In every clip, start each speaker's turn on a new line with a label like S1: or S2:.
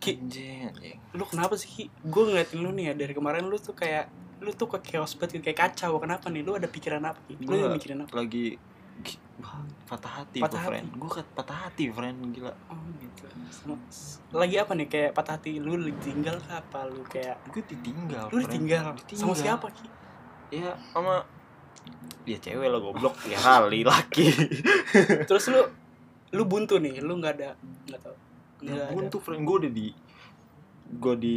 S1: Ki,
S2: Anjing, anjing.
S1: lu kenapa sih Ki? Gue ngeliatin lu nih ya dari kemarin lu tuh kayak lu tuh kayak chaos banget kayak kacau. Kenapa nih? Lu ada pikiran apa? Ki? Lu
S2: Gua-
S1: mikirin apa?
S2: Lagi patah hati
S1: Patah
S2: gua, friend. Gue patah hati, friend. Gila.
S1: Oh gitu. Lagi apa nih kayak patah hati lu lagi tinggal kah apa lu kayak
S2: Gue ditinggal,
S1: lu
S2: friend.
S1: ditinggal. Sama
S2: Ditinggal.
S1: siapa Ki?
S2: Ya, sama ya cewek lah goblok ya kali laki
S1: Terus lu lu buntu nih, lu nggak ada nggak tahu. Nggak
S2: ya
S1: ada.
S2: buntu friend gue udah di gue di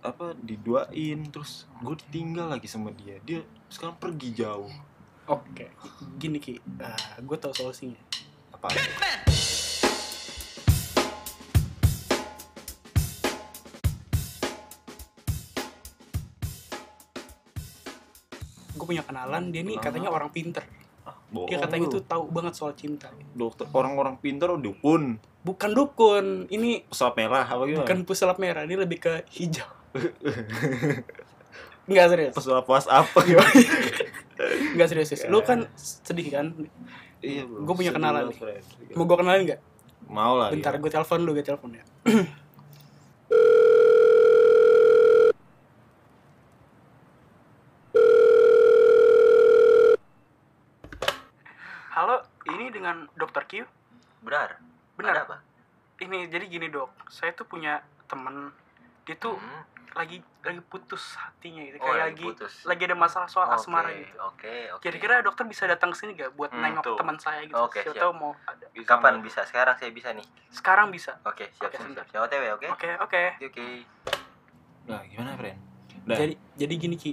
S2: apa diduain terus gue ditinggal lagi sama dia dia sekarang pergi jauh
S1: Oke, gini Ki, gue tahu solusinya.
S2: apa
S1: Gue punya kenalan, dia nih katanya orang pinter.
S2: Bohong
S1: Dia katanya tuh tahu banget soal cinta.
S2: dokter orang-orang pintar dukun
S1: Bukan dukun, ini
S2: pesawat merah apa gimana
S1: bukan pesulap merah, ini lebih ke hijau. Enggak serius.
S2: pesawat WhatsApp
S1: Enggak serius. serius. Lu kan sedih kan?
S2: iya bro
S1: Gua punya kenalan nih. Mau gue kenalin nggak?
S2: mau lah
S1: Bentar,
S2: ya.
S1: gue telepon lu, gue telepon ya. Halo, ini Q.
S3: Benar.
S1: Benar.
S3: Ada apa?
S1: Ini jadi gini dok, saya tuh punya temen, dia tuh
S3: Hmm.
S1: lagi lagi putus hatinya gitu,
S3: Oh,
S1: kayak
S3: lagi
S1: lagi
S3: putus.
S1: lagi ada masalah soal
S3: Oke,
S1: asmara gitu.
S3: Oke, oke.
S1: Kira-kira dokter bisa datang sini gak buat
S3: Hmm,
S1: nengok teman saya gitu?
S3: Oke, siap.
S1: tahu mau ada.
S3: Kapan bisa? Sekarang saya bisa nih.
S1: Sekarang bisa.
S3: Oke, siap,
S1: Oke,
S3: siap,
S1: sebentar.
S3: siap. Siap, OTW, oke?
S1: Oke oke.
S3: Oke, oke.
S2: nah gimana friend Udah.
S1: Jadi jadi gini ki,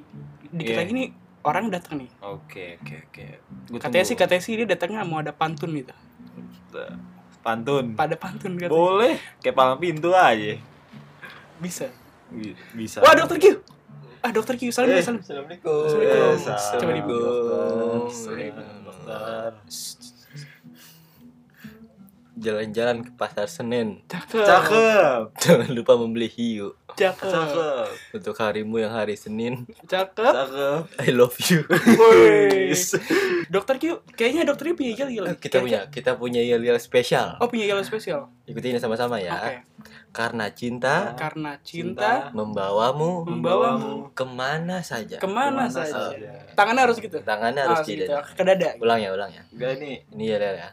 S1: dikit
S2: Iya.
S1: lagi nih orang datang nih.
S2: oke oke oke Gua
S1: Katanya sih katanya sih dia datangnya mau ada pantun gitu.
S2: Pantun
S1: Pada pantun katanya.
S2: boleh kayak palang pintu aja
S1: Bisa.
S2: Bi- bisa
S1: Wah dokter Q. Ah dokter Q, salam
S2: Eh.
S1: salam.
S3: Assalamualaikum.
S1: Assalamualaikum.
S2: Eh,
S1: Coba dibuka.
S3: Assalamualaikum.
S2: dokter
S3: Jalan-jalan ke pasar Senen.
S1: Cakep.
S2: cakep
S3: Jangan lupa membeli hiu
S1: Cakep.
S2: cakep
S3: untuk harimu yang hari Senin.
S1: Cakep.
S2: cakep
S3: I love you.
S1: Dokter Q, kayaknya dokternya punya yel yel.
S3: kita punya kita punya yel-yel spesial.
S1: Oh punya yel spesial.
S3: Ikutin sama-sama ya.
S1: Oke.
S3: Karena cinta
S1: Karena cinta
S3: membawamu
S1: membawamu
S3: ke mana saja.
S1: ke
S2: mana Ke mana
S1: saja.
S2: saja.
S1: Tangannya harus gitu.
S3: Tangannya harus
S1: Harus gitu.
S3: tidak.
S1: Ke dada.
S3: Ulang ya, ulang ya.
S2: Enggak nih
S3: Ini ya, ya.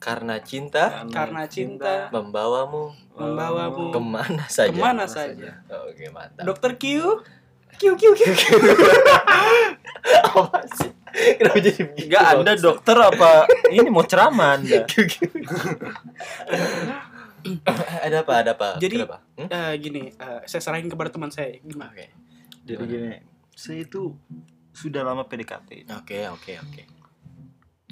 S3: Karena cinta
S1: Karena cinta
S3: membawamu
S1: membawamu
S3: ke mana saja.
S1: ke mana saja.
S3: Oke, mantap.
S1: Dokter Q. Q Q Q.
S3: Apa sih? Kenapa jadi begitu?
S2: Enggak Anda dokter apa ini mau ceramah Anda
S3: ada apa? Ada apa?
S1: Jadi-
S3: Kenapa? Hmm?
S1: Eh, gini, eh, saya serahin kepada teman saya. Gimana?
S3: Oke.
S2: jadi gini saya itu sudah lama PDKT
S3: Oke, oke, oke.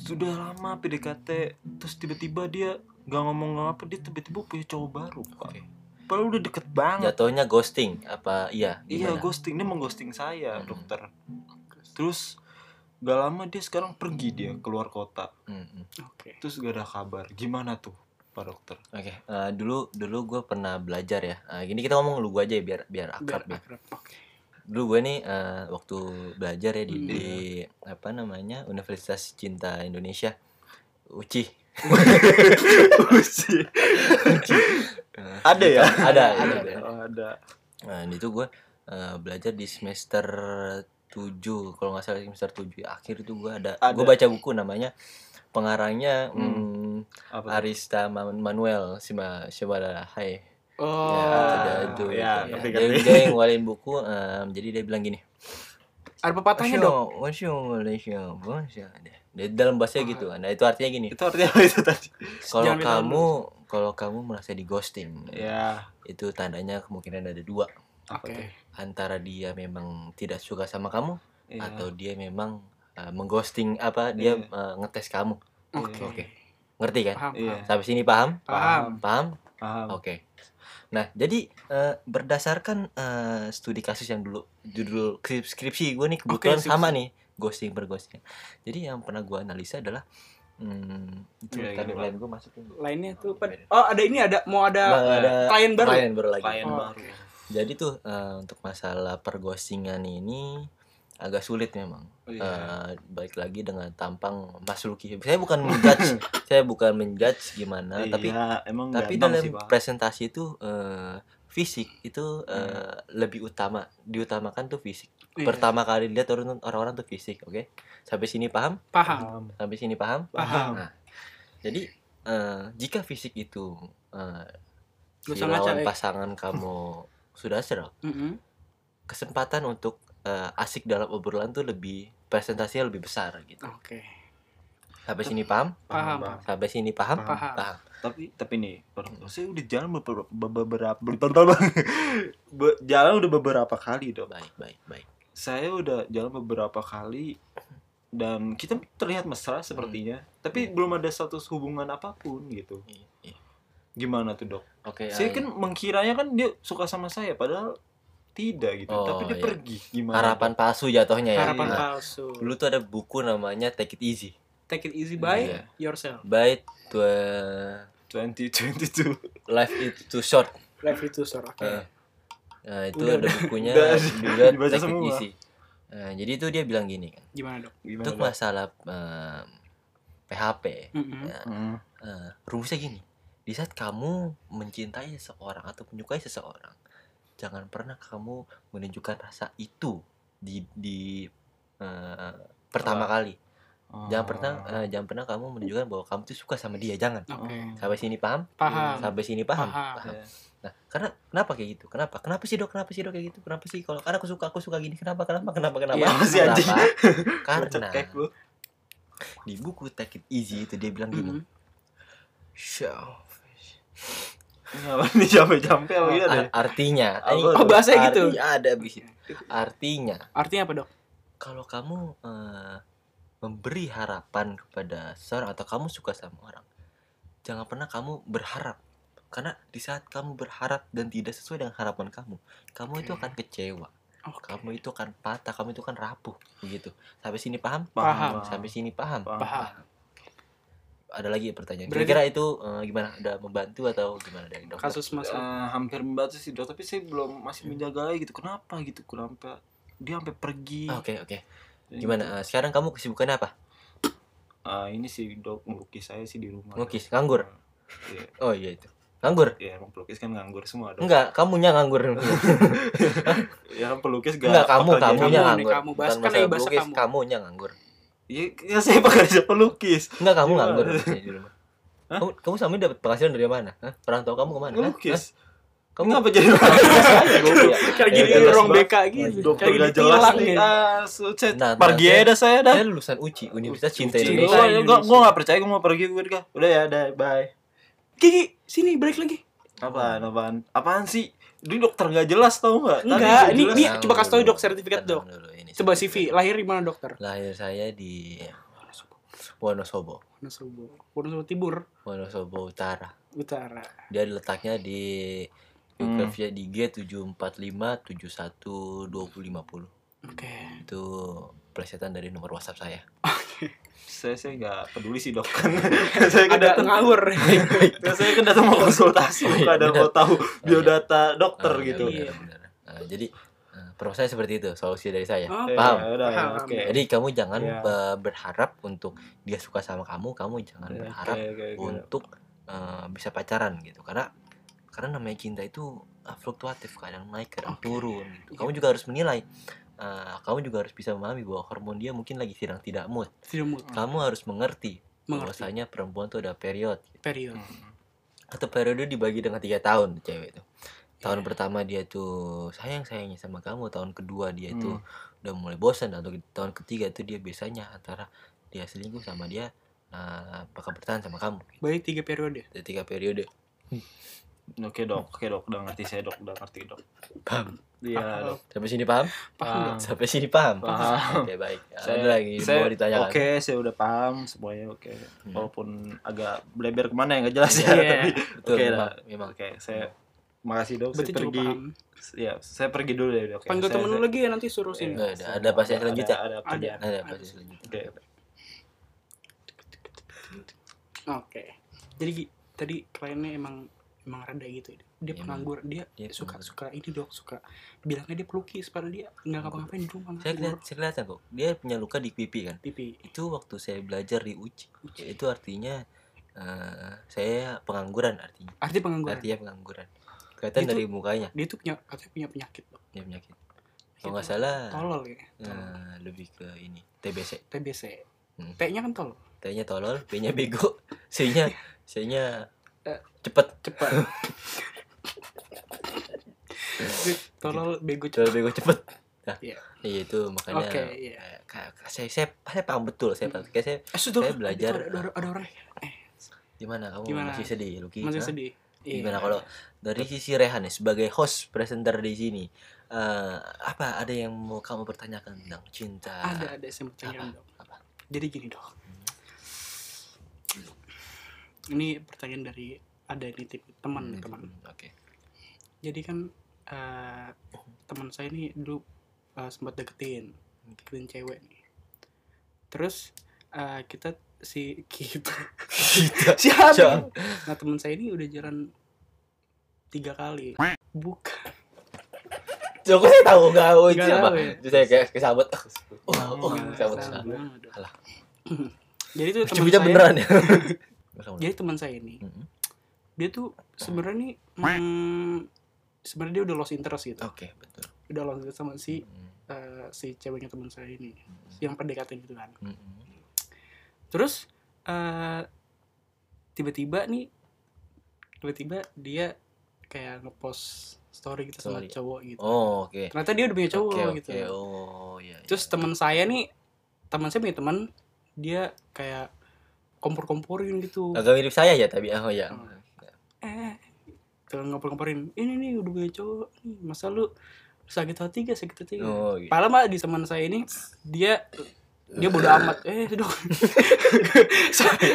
S2: Sudah lama PDKT terus tiba-tiba dia nggak ngomong apa dia tiba-tiba punya cowok baru pak
S3: Oke.
S2: padahal udah deket banget
S3: Jatuhnya ghosting apa iya?
S2: iya
S3: Gimana?
S2: ghosting dia mengghosting saya
S3: Hmm.
S2: dokter terus gak lama dia sekarang pergi dia keluar kota
S3: Hmm, hmm.
S1: Oke.
S2: terus gak ada kabar gimana tuh pak dokter
S3: Oke, eh, dulu dulu gue pernah belajar ya. Eh, gini kita ngomong lu gue aja ya biar biar
S1: Biar
S3: akrab ya.
S1: akrab.
S3: Dulu gue nih eh, waktu belajar ya di,
S1: Hmm.
S3: di apa namanya Universitas Cinta Indonesia, UCI.
S2: ada ya
S3: ada, ada, ada.
S2: Oh, ada
S3: Nah, itu gue eh, belajar di semester 7 kalau nggak salah semester 7 akhir itu gue ada,
S2: Ada.
S3: gue baca buku namanya pengarangnya
S2: Hmm.
S3: hmm? Arista Man- Manuel Sima Shibara Hai
S1: Oh.
S3: ya, ada itu
S2: ya,
S3: gitu
S2: ngerti,
S3: dia, dia yang ngeluarin buku em, jadi dia bilang gini
S1: Ada pepatahnya dong.
S3: Wasyo, Malaysia, Malaysia. Dia dalam bahasa gitu. Nah, itu artinya gini.
S2: itu artinya apa itu tadi
S3: Kalau kamu kalau kamu merasa di ghosting,
S2: ya
S3: itu tandanya kemungkinan ada dua.
S1: Oke.
S2: tuh
S3: Antara dia memang tidak suka sama kamu
S2: Iya.
S3: atau dia memang uh, mengghosting apa dia
S2: Iya.
S3: uh, ngetes kamu.
S1: Oke.
S3: Oke. Ngerti kan?
S1: Paham.
S2: Iya.
S1: paham.
S3: Sampai sini paham?
S1: Paham.
S3: Paham?
S2: paham
S3: Oke. Nah, jadi eh, berdasarkan eh, studi kasus yang dulu judul skrip- skripsi gue nih kebetulan
S1: Oke,
S3: sama nih ghosting berghosting. Jadi yang pernah gue analisa adalah hmm, itu
S2: Iya,
S3: tadi
S2: iya,
S3: lain gue masukin.
S1: Lainnya tuh? Oh, ada ini ada mau ada
S3: Bang, ada
S1: klien baru.
S3: klien baru lagi.
S2: klien
S1: Oh,
S2: baru
S3: Jadi tuh eh, untuk masalah perghostingan ini agak sulit memang.
S2: Iya.
S3: Eh, baik lagi dengan tampang Mas Luki. Saya bukan menjudge, saya bukan menjudge gimana, tapi
S2: Iya, emang
S3: tapi dalam
S2: sih,
S3: presentasi itu eh, fisik itu eh, lebih utama diutamakan tuh fisik
S1: Iya.
S3: pertama kali lihat orang orang-orang tuh fisik oke sampai sini paham
S1: paham
S3: sampai sini paham
S1: paham
S3: Nah, jadi eh, jika fisik itu eh, si lawan pasangan kamu sudah serok
S1: Mm-mm.
S3: kesempatan untuk eh, asik dalam obrolan tuh lebih presentasinya lebih besar gitu
S1: oke
S3: sampai sini paham
S1: Paham.
S2: Bang.
S3: sampai sini paham
S1: Paham.
S3: paham
S2: tapi tapi nih orang tua saya udah jalan beberapa beberapa be- jalan udah beberapa kali dok
S3: baik baik baik
S2: saya udah jalan beberapa kali dan kita terlihat mesra sepertinya tapi
S3: Hmm.
S2: belum ada status hubungan apa pun gitu
S3: Iya, iya.
S2: gimana tuh dok
S3: oke
S2: saya
S3: eh,
S2: kan mengkiranya kan dia suka sama saya padahal tidak gitu
S3: Oh,
S2: tapi dia
S3: iya.
S2: pergi gimana
S3: harapan palsu jatuhnya ya
S1: harapan
S2: Iya.
S1: palsu
S3: dulu tuh ada buku namanya Take It Easy
S1: take it easy by
S3: Iya.
S1: yourself
S3: by to uh,
S2: 2022
S3: life is too short
S1: life itu sor oke
S3: Eh, Nah, itu
S1: Udah,
S3: ada bukunya juga Take It
S2: semua.
S3: Easy. Nah, jadi itu dia bilang gini kan.
S1: gimana dok
S2: gimana
S3: Untuk
S2: dok
S3: masalah em, PHP,
S1: Mm-mm.
S3: ya,
S2: Hmm.
S3: eh, rumusnya gini. Di saat kamu mencintai seseorang atau menyukai seseorang, jangan pernah kamu menunjukkan rasa itu di di eh, pertama kali. Jangan pernah
S2: Oh.
S3: eh, jangan pernah kamu menunjukkan bahwa kamu tuh suka sama dia, jangan.
S1: oke
S3: Sampai sini paham?
S1: paham
S3: Sampai sini paham?
S1: Paham.
S3: Paham.
S2: Ya.
S3: Nah, karena kenapa kayak gitu? Kenapa? Kenapa sih dok? Kenapa sih dok kayak gitu? Kenapa sih kalau karena aku suka aku suka gini? Kenapa? Kenapa? Kenapa? Kenapa?
S2: Anjing?
S3: Kenapa? Karena
S2: Cekek lu.
S3: di buku Take It Easy itu dia bilang gini.
S1: Mm-mm.
S3: Selfish.
S2: Ini apa nih jampe-jampe apa gitu ada?
S3: Ar- artinya,
S2: Apa
S3: ini-?
S1: Oh, bahasa gitu?
S3: artinya ada abis itu. Artinya,
S1: artinya apa dok
S3: kalau kamu eh, memberi harapan kepada seorang atau kamu suka sama orang, jangan pernah kamu berharap. Karena di saat kamu berharap dan tidak sesuai dengan harapan kamu, kamu itu
S1: Oke.
S3: akan kecewa.
S1: oke
S3: kamu itu kan patah, kamu itu kan rapuh begitu. Sampai sini paham?
S1: Paham.
S3: Sampai sini paham.
S1: paham
S3: Ada lagi pertanyaan.
S1: Berarti-
S3: Kira-kira itu eh, gimana? Udah membantu atau gimana dari dokter?
S1: kasus mas
S2: Eh, hampir membantu sih dok tapi saya belum masih menjaga lagi gitu kenapa gitu kenapa dia sampai pergi
S3: Ah, Oke oke.
S2: Dan
S3: Gimana? eh, sekarang kamu kesibukannya apa?
S2: Ah, ini sih dok melukis saya sih di rumah
S3: Melukis, nganggur?
S2: Iya,
S3: Oh iya itu. Nganggur?
S2: ya emang pelukis kan nganggur semua dok
S3: Enggak, kamunya nganggur.
S2: ya kan pelukis gak
S3: Enggak, kamu
S2: pekerja.
S3: kamunya
S1: Kamu nih,
S3: nganggur.
S1: kamu. Bahas- kan bahasa
S3: pelukis,
S1: kamu.
S3: kamunya nganggur.
S2: Ya, ya saya pekerja pelukis
S3: Enggak, kamu
S2: Gimana?
S3: nganggur di rumah.
S2: Hah?
S3: Kamu, kamu sama ini dapat penghasilan dari mana? Hah? Orang tua kamu ke
S2: mana?
S3: Hah? Kamu
S2: ngapa jadi
S3: Goblok ya.
S1: kayak
S3: Eh,
S1: gini
S3: jelas
S1: orang
S3: banget.
S1: BK gitu
S2: dokter
S1: kayak
S2: gak
S1: gini
S2: jelas nih
S1: gitu.
S2: ah
S3: Nah,
S2: pergi
S3: nah,
S2: aja dah saya dah
S3: Saya lulusan UCI, Universitas Cinta
S2: Uci,
S3: Indonesia.
S1: Indonesia.
S2: Gue gue gue gak percaya gue mau pergi gue Dika. Udah ya, udah bye.
S1: Gigi sini balik lagi
S2: Apaan, apaan, apaan sih? Ini dokter gak jelas tau gak? Tadi
S1: enggak ini ini coba kasih tahu
S3: dulu.
S1: dok sertifikat dok
S3: ini
S1: coba. CV lahir di mana dokter
S3: Lahir saya di Wonosobo,
S1: Wonosobo Wonosobo Timur
S3: Wonosobo Utara.
S1: Utara
S3: Dia letaknya di
S2: Hmm.
S3: Geografia di G745712050.
S1: oke
S3: Itu plesetan dari nomor WhatsApp saya.
S2: Saya saya gak peduli sih dok kan. saya kan
S1: ada
S2: datang,
S1: ngawur
S2: saya kan datang mau konsultasi,
S3: Oh, iya,
S2: bukan ada mau tahu biodata dokter
S3: Ah, iya,
S2: gitu.
S3: benar, benar. Ah, jadi proses seperti itu solusi dari saya.
S1: Oh,
S2: Eh,
S3: Paham?
S2: ya udah,
S1: Paham.
S2: oke.
S3: Jadi kamu jangan
S2: Iya.
S3: eh, berharap untuk dia suka sama kamu, kamu jangan
S2: Oke,
S3: berharap
S2: oke, oke.
S3: untuk eh, bisa pacaran gitu. Karena karena namanya cinta itu eh, fluktuatif, kadang naik, kadang
S1: Oke.
S3: turun. Gitu.
S1: Iya.
S3: Kamu juga harus menilai. eh, kamu juga harus bisa memahami bahwa hormon dia mungkin lagi sedang tidak mood.
S1: tidak mood
S3: Kamu harus mengerti,
S1: mengerti
S3: bahwasanya perempuan itu ada period
S1: period
S2: Hmm.
S3: atau periode dibagi dengan tiga tahun cewek itu. Tahun
S1: Iya.
S3: pertama dia tuh sayang sayangnya sama kamu, tahun kedua dia itu
S2: Hmm.
S3: udah mulai bosan atau tahun ketiga itu dia biasanya antara dia selingkuh sama dia nah, bakal bertahan sama kamu.
S1: baik tiga periode
S3: Ada tiga periode.
S2: Oke dok, oke dok, udah ngerti saya dok, udah ngerti dok.
S3: Paham?
S2: Iya dok.
S3: Sampai sini paham?
S1: paham dok
S3: Sampai sini paham?
S2: Paham.
S3: Oke baik.
S2: Saya-
S3: Ada lagi
S2: saya,
S3: mau ditanyakan?
S2: Oke, saya udah paham semuanya. Oke,
S3: Hmm.
S2: walaupun agak bleber ke mana ya nggak jelas ya,
S1: Iya.
S2: tapi oke
S3: memang,
S2: lah.
S3: memang.
S2: Oke, saya makasih dok.
S1: berarti
S2: saya pergi.
S1: paham
S2: Ya, saya pergi dulu ya dok. ya.
S1: panggil temen lu
S2: saya-
S1: lagi ya nanti suruh sini
S3: Nggak ada. Ada pasien selanjutnya?
S2: Ada, ada, kerjaan.
S3: Ada pasti selanjutnya.
S2: Oke,
S1: oke jadi tadi kliennya emang emang rada gitu ya dia
S3: Emang.
S1: penganggur dia,
S3: Dia
S1: suka
S3: penganggur.
S1: suka ini dok suka bilangnya dia pelukis padahal dia nggak ngapa-ngapain di rumah
S3: Saya kelihatan, saya kelihatan kok. Dia punya luka di pipi kan.
S1: pipi
S3: Itu waktu saya belajar di UCI. Itu artinya eh, saya pengangguran artinya.
S1: arti pengangguran
S3: Artinya pengangguran. Kelihatan dari mukanya.
S1: dia tuh punya katanya punya penyakit
S3: dia penyakit. Kalau nggak salah.
S1: Tolol ya tolol.
S3: eh, lebih ke ini TBC
S1: TBC
S3: Hmm.
S1: T-nya kan tolol?
S3: T-nya tolol B-nya bego. C-nya C-nya
S1: Eh.
S3: cepet.
S1: cepat tolol bego
S3: tolol
S1: cepat
S3: bego cepet. Nah
S1: Iya.
S3: iya itu makanya
S1: Oke, iya.
S3: ka- saya, saya saya paham betul saya paham. Kayak saya
S1: eh sudah.
S3: saya belajar.
S1: ada, ada, ada orang. Eh.
S3: Gimana? Kamu
S1: Gimana?
S3: masih sedih Luki
S1: masih sedih Iya.
S3: Gimana kalau dari sisi Rehan nih sebagai host presenter di sini eh, apa ada yang mau kamu pertanyakan tentang cinta?
S1: ada ada yang pertanyaan
S3: Apa?
S1: dong
S3: Apa?
S1: jadi gini dong ini pertanyaan dari ada ini teman
S3: Hmm,
S1: teman
S3: Oke.
S1: jadi kan eh, teman saya ini dulu eh, sempat deketin deketin cewek nih terus eh, kita si kita
S3: Kita.
S1: siapa
S3: Siapa?
S1: nah teman saya ini udah jalan tiga kali bukan
S3: Kok saya tahu nggak? Oh, itu
S1: tahu ya.
S3: Itu saya kayak kesabut. Oh, oh, oh, kesabut.
S1: salah jadi itu teman saya
S3: beneran ya.
S1: jadi teman saya ini dia tuh sebenarnya nih hmm, sebenarnya dia udah lost interest gitu
S3: Oke, betul.
S1: udah lost interest sama si eh, si ceweknya teman saya ini yang pendekatan gitu kan
S3: mm, mm.
S1: Terus eh tiba-tiba nih tiba-tiba dia kayak ngepost story gitu sama
S3: Story.
S1: cowok gitu
S3: Oh, oke.
S1: ternyata dia udah punya cowok
S3: Oke,
S1: gitu
S3: oke. Oh, iya.
S1: terus
S3: iya.
S1: teman saya nih teman saya punya teman dia kayak kompor-komporin gitu
S3: agak mirip saya ya tapi oh ya.
S1: Eh kalau ngompor-ngomporin ini nih udah punya cowok nih masa lu sakit hati gak sakit hati gak
S3: Oh, gitu.
S1: Padahal mah di teman saya ini dia dia bodo amat. Eh, dong.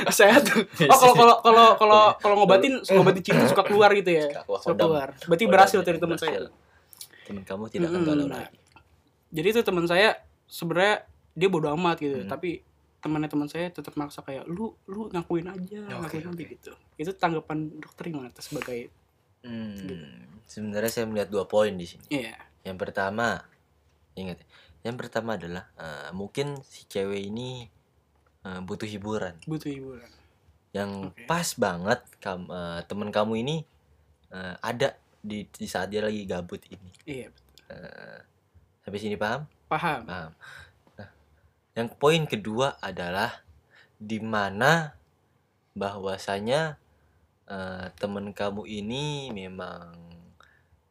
S1: saya, tuh. Oh, kalau kalau kalau kalau kalau ngobatin ngobatin cinta suka keluar gitu ya. Suka keluar. Berarti berhasil dari teman saya.
S3: Teman kamu tidak akan
S1: Mm-mm.
S3: galau lagi.
S1: Jadi itu teman saya sebenarnya dia bodo amat gitu,
S3: Hmm.
S1: tapi temannya teman saya tetap maksa kayak lu lu ngakuin aja, ngakuin aja
S3: oke.
S1: gitu. Itu tanggapan dokter gimana sebagai
S3: Hmm,
S1: Gitu.
S3: sebenarnya saya melihat dua poin di sini.
S1: iya,
S3: Yang pertama, ingat, ya, yang pertama adalah eh, mungkin si cewek ini eh, butuh hiburan.
S1: butuh hiburan.
S3: Yang
S1: Oke.
S3: pas banget kam, eh, teman kamu ini eh, ada di, di saat dia lagi gabut ini.
S1: Iya,
S3: Eh, sampai sini paham?
S1: paham.
S3: Paham. Nah, yang poin kedua adalah di mana bahwasanya eh, teman kamu ini memang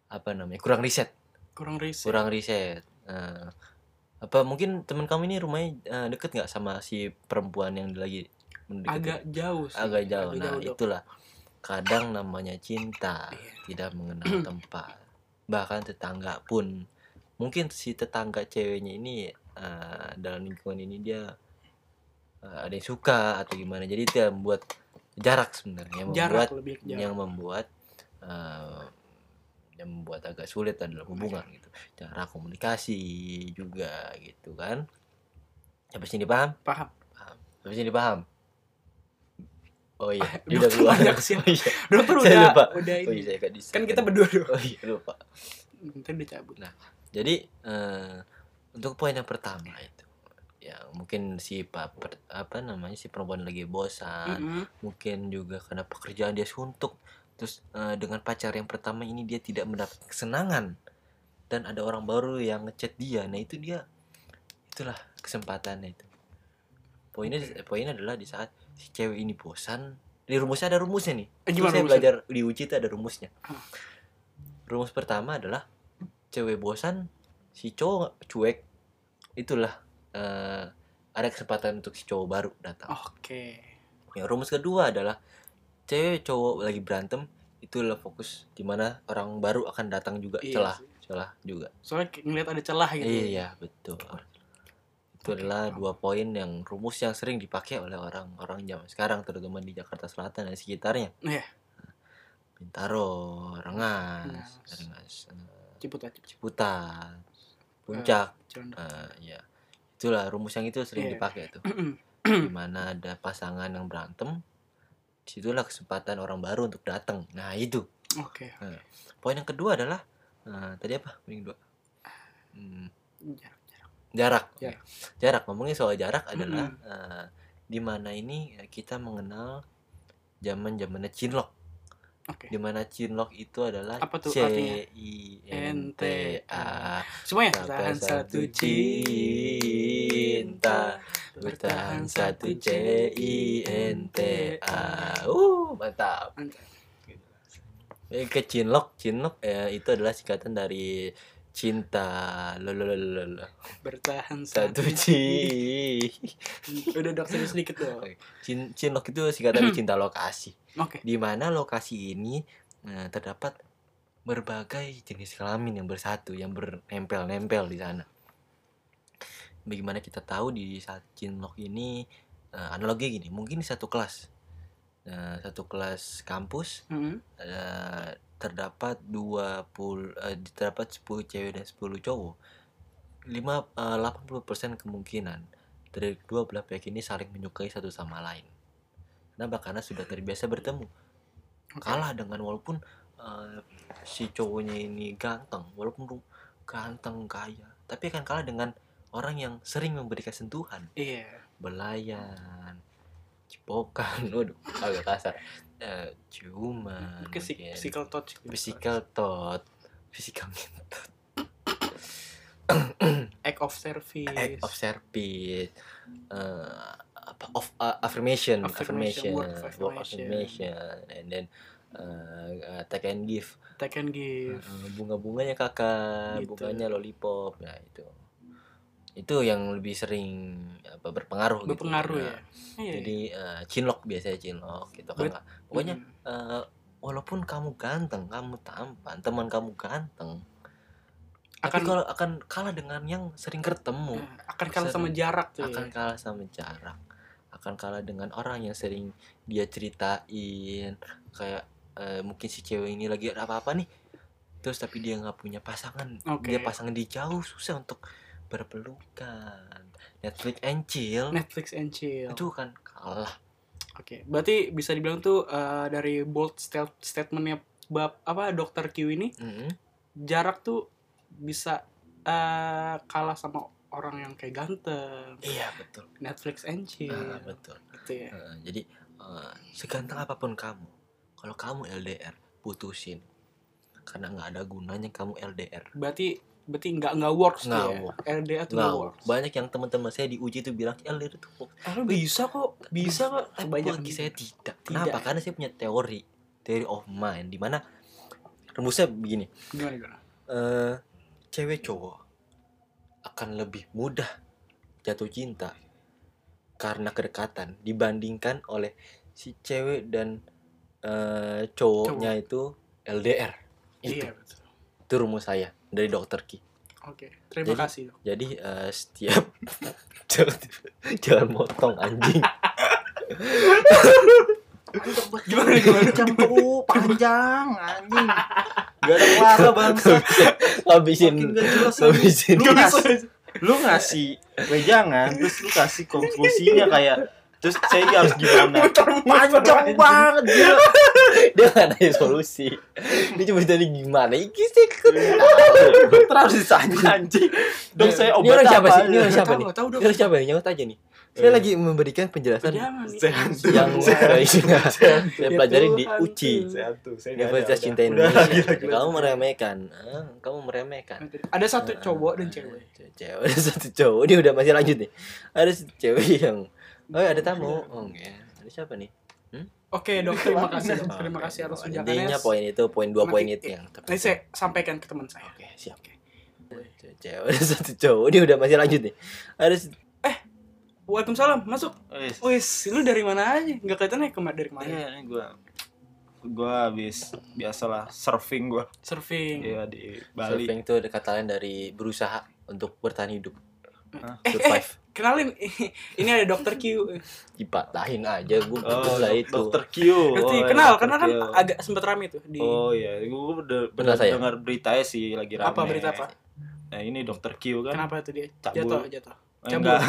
S3: apa namanya kurang riset,
S1: Kurang riset.
S3: kurang riset. Eh, apa mungkin teman kamu ini rumahnya eh, deket nggak sama si perempuan yang lagi mendekati?
S1: agak jauh sih.
S3: agak jauh. Nah
S1: Dok.
S3: itulah kadang namanya cinta
S1: Iya.
S3: tidak mengenal tempat. Bahkan tetangga pun mungkin si tetangga ceweknya ini eh, dalam lingkungan ini dia eh, ada yang suka atau gimana. Jadi itu yang membuat jarak sebenarnya yang membuat
S1: jarak lebih jarak.
S3: yang membuat eh, yang membuat agak sulit dalam hubungan gitu. Cara komunikasi juga gitu kan. Sampai sini paham?
S1: Paham.
S3: Sampai sini paham? Oh iya,
S1: Ah,
S3: dia udah keluar.
S1: banyak sih.
S3: Oh iya.
S1: Dokter udah
S3: lupa.
S1: udah
S3: Oh
S1: ini.
S3: iya, saya bisa.
S1: kan kita berdua dong.
S3: Oh iya, lupa.
S1: Ntar dicabut.
S3: Jadi eh, untuk poin yang pertama itu ya mungkin si pak per- apa namanya si perempuan lagi bosan
S1: Mm-mm.
S3: mungkin juga karena pekerjaan dia suntuk terus eh, dengan pacar yang pertama ini dia tidak mendapat kesenangan. Dan ada orang baru yang ngechat dia. Nah itu dia itulah kesempatannya itu. Poinnya poinnya adalah di saat si cewek ini bosan. Di rumusnya ada rumusnya nih.
S1: Eh, gimana
S3: saya
S1: rumusnya?
S3: belajar di uji itu ada rumusnya.
S1: Ah.
S3: rumus pertama adalah cewek bosan si cowok cuek. Itulah eh, ada kesempatan untuk si cowok baru datang.
S1: Oke.
S3: Ya, rumus kedua adalah cewek cowok lagi berantem itulah fokus di mana orang baru akan datang juga
S1: Iya
S3: celah
S1: sih.
S3: celah juga.
S1: Soalnya ngeliat ada celah gitu.
S3: Iya betul. Itu
S1: Oke,
S3: adalah dua poin yang rumus yang sering dipakai oleh orang-orang zaman sekarang terutama di Jakarta Selatan dan sekitarnya.
S1: Iya.
S3: Bintaro, Rengas,
S1: Rengas.
S3: Rengas, eh,
S1: Ciputat. Ciputat.
S3: Ciputat, Puncak,
S1: Cilandak.
S3: eh, ya itulah rumus yang itu sering
S1: Iya.
S3: dipakai tuh. Di mana ada pasangan yang berantem, di situlah kesempatan orang baru untuk datang. Nah itu.
S1: Oke.
S3: Poin yang kedua adalah eh, tadi apa? Poin kedua. Hmm,
S1: Jarak.
S3: jarak.
S1: Jarak.
S3: Jarak. Ngomongin soal jarak adalah eh, di mana ini kita mengenal zaman zamannya cinlok.
S1: Oke.
S3: Di mana cinlok itu adalah
S1: Apa tuh
S3: C
S1: artinya?
S3: I N T A
S1: Semuanya
S3: bertahan
S1: satu
S3: cinta Bertahan satu C I N T A. Uh mantap. Eh, ke cinlok. Cinlok ya itu adalah singkatan dari cinta. Lo lo lo lo lo.
S1: Bertahan
S3: satu ci
S1: Udah dok serius sedikit dong.
S3: cin cinlok itu singkatan dari cinta lokasi.
S1: Oke.
S3: di mana lokasi ini eh, terdapat berbagai jenis kelamin yang bersatu yang bernempel-nempel di sana. Bagaimana kita tahu di saat cinlok ini eh, analogi gini, mungkin di satu kelas, eh, satu kelas kampus
S1: Hmm.
S3: eh, terdapat 20 eh, terdapat 10 cewek dan 10 cowok. 5 eh, 80% kemungkinan dari dua belah pihak ini saling menyukai satu sama lain. Kenapa? Karena sudah terbiasa bertemu.
S1: Oke.
S3: Kalah dengan walaupun eh, si cowoknya ini ganteng, walaupun ganteng kaya, tapi akan kalah dengan orang yang sering memberikan sentuhan
S1: Iya.
S3: belayan cipokan waduh agak kasar Eh, ciuman mungkin.
S1: Physical touch. gitu.
S3: physical thought physical mental
S1: Act of service.
S3: act of service eh, apa of uh, affirmation
S1: Affirmation,
S3: affirmation
S1: word
S3: word
S1: affirmation.
S3: affirmation and then uh, take and give
S1: Take and give.
S3: Eh, bunga-bunganya kakak
S1: Gitu.
S3: bunganya lollipop nah itu itu yang lebih sering apa berpengaruh gitu.
S1: Berpengaruh
S3: Nah,
S1: ya. Iya.
S3: jadi eh, cinlok biasanya cinlok gitu kan pokoknya eh, walaupun kamu ganteng kamu tampan teman kamu ganteng tapi
S1: Akan-
S3: kalau akan kalah dengan yang sering ketemu
S1: Nah, akan kalah sama
S3: sering-
S1: jarak tuh
S3: akan
S1: ya.
S3: kalah sama jarak akan kalah dengan orang yang sering dia ceritain kayak eh, mungkin si cewek ini lagi ada apa-apa nih terus tapi dia nggak punya pasangan
S1: Oke.
S3: dia pasangan di jauh susah untuk berpelukan Netflix and chill
S1: Netflix and chill.
S3: itu kan kalah
S1: Oke, berarti bisa dibilang tuh eh, dari bold statementnya bab apa dokter Q ini
S3: Mm-mm.
S1: jarak tuh bisa eh, kalah sama orang yang kayak ganteng.
S3: iya betul
S1: Netflix and chill.
S3: Ah, betul
S1: gitu ya.
S3: Eh, jadi eh, seganteng apa pun kamu kalau kamu LDR putusin karena nggak ada gunanya kamu LDR
S1: Berarti berarti nggak nggak works tuh
S3: Nggak
S1: ya.
S3: work.
S1: LDR tuh
S3: nggak
S1: works.
S3: banyak yang teman-teman saya diuji tuh bilang LDR itu work
S1: Ah, bisa kok, bisa kok.
S3: Tapi
S1: Banyak
S3: bagi
S1: yang-
S3: saya tidak.
S1: Tidak.
S3: Kenapa? Karena saya punya teori, teori of mind di mana rumusnya begini.
S1: Gimana gimana?
S3: eh cewek cowok akan lebih mudah jatuh cinta karena kedekatan dibandingkan oleh si cewek dan eh, cowoknya itu LDR. Itu,
S1: Iya betul.
S3: itu rumus saya dari dokter Ki.
S1: Oke, terima
S3: Jadi-
S1: kasih dok.
S3: Jadi eh, setiap jangan, jangan motong anjing.
S1: Gimana gimana?
S2: Cempu panjang anjing. Gak ada kelara bangsa.
S3: Habisin habisin.
S2: Lu ngasih, lu ngasih wejangan terus lu kasih konklusinya kayak terus saya harus gimana? Panjang banget gila.
S3: dia nggak nanya solusi. Dia cuma ditanya gimana? Iki sih
S2: Terus ditanya. Anjing. Dok saya
S3: ini
S2: obat
S3: orang siapa
S2: apa?
S3: sih? Ini orang siapa nih? ini orang siapa nih nyaut aja nih. Saya lagi memberikan penjelasan yang saya
S1: Ya
S3: pelajari di UCI.
S1: tuh.
S2: Saya tuh, saya nggak
S3: Universitas
S2: ada,
S3: Cinta. Indonesia. Kamu meremehkan. Ah, kamu meremehkan.
S1: Ada satu
S3: Ah,
S1: cowok dan cewek.
S3: cewek. Ada satu cowok. Ini udah masih lanjut nih. Ada cewek yang oh ada tamu oh enggak ada siapa nih
S1: Oke dok, terima kasih dok.
S3: Oh,
S1: Terima
S3: oke.
S1: kasih atas
S3: Oh,
S1: undangannya.
S3: intinya poin itu poin dua poin itu yang
S1: Nanti saya sampaikan ke teman saya.
S3: Oke, siap. Cewek ada satu cowok, ini udah masih lanjut nih. Ada s-
S1: Waalaikumsalam, masuk. Wis, lu dari mana aja? Enggak kelihatan ya kemar dari ke mana?
S2: Iya, ini gua gua habis biasalah surfing gua.
S1: Surfing.
S2: Iya di Bali.
S3: surfing itu ada kata lain dari berusaha untuk bertahan hidup.
S2: Hah?
S1: Eh, eh,
S3: Survive.
S1: Kenalin. Ini ada dokter Q.
S3: Dipatahin aja gue
S2: Oh,
S3: lah itu.
S2: Dokter Q.
S1: Berarti
S2: Oh,
S1: kenal,
S2: Dr.
S1: karena kan
S2: Q.
S1: agak sempat rame tuh di
S2: Oh iya, gua udah
S3: Kenal
S2: benar
S3: saya?
S2: dengar beritanya sih lagi rame.
S1: apa berita apa?
S2: Nah, ini Dokter Q kan.
S1: Kenapa tuh dia?
S2: Cabul.
S1: Jatuh, jatuh. Cabul?
S2: enggak.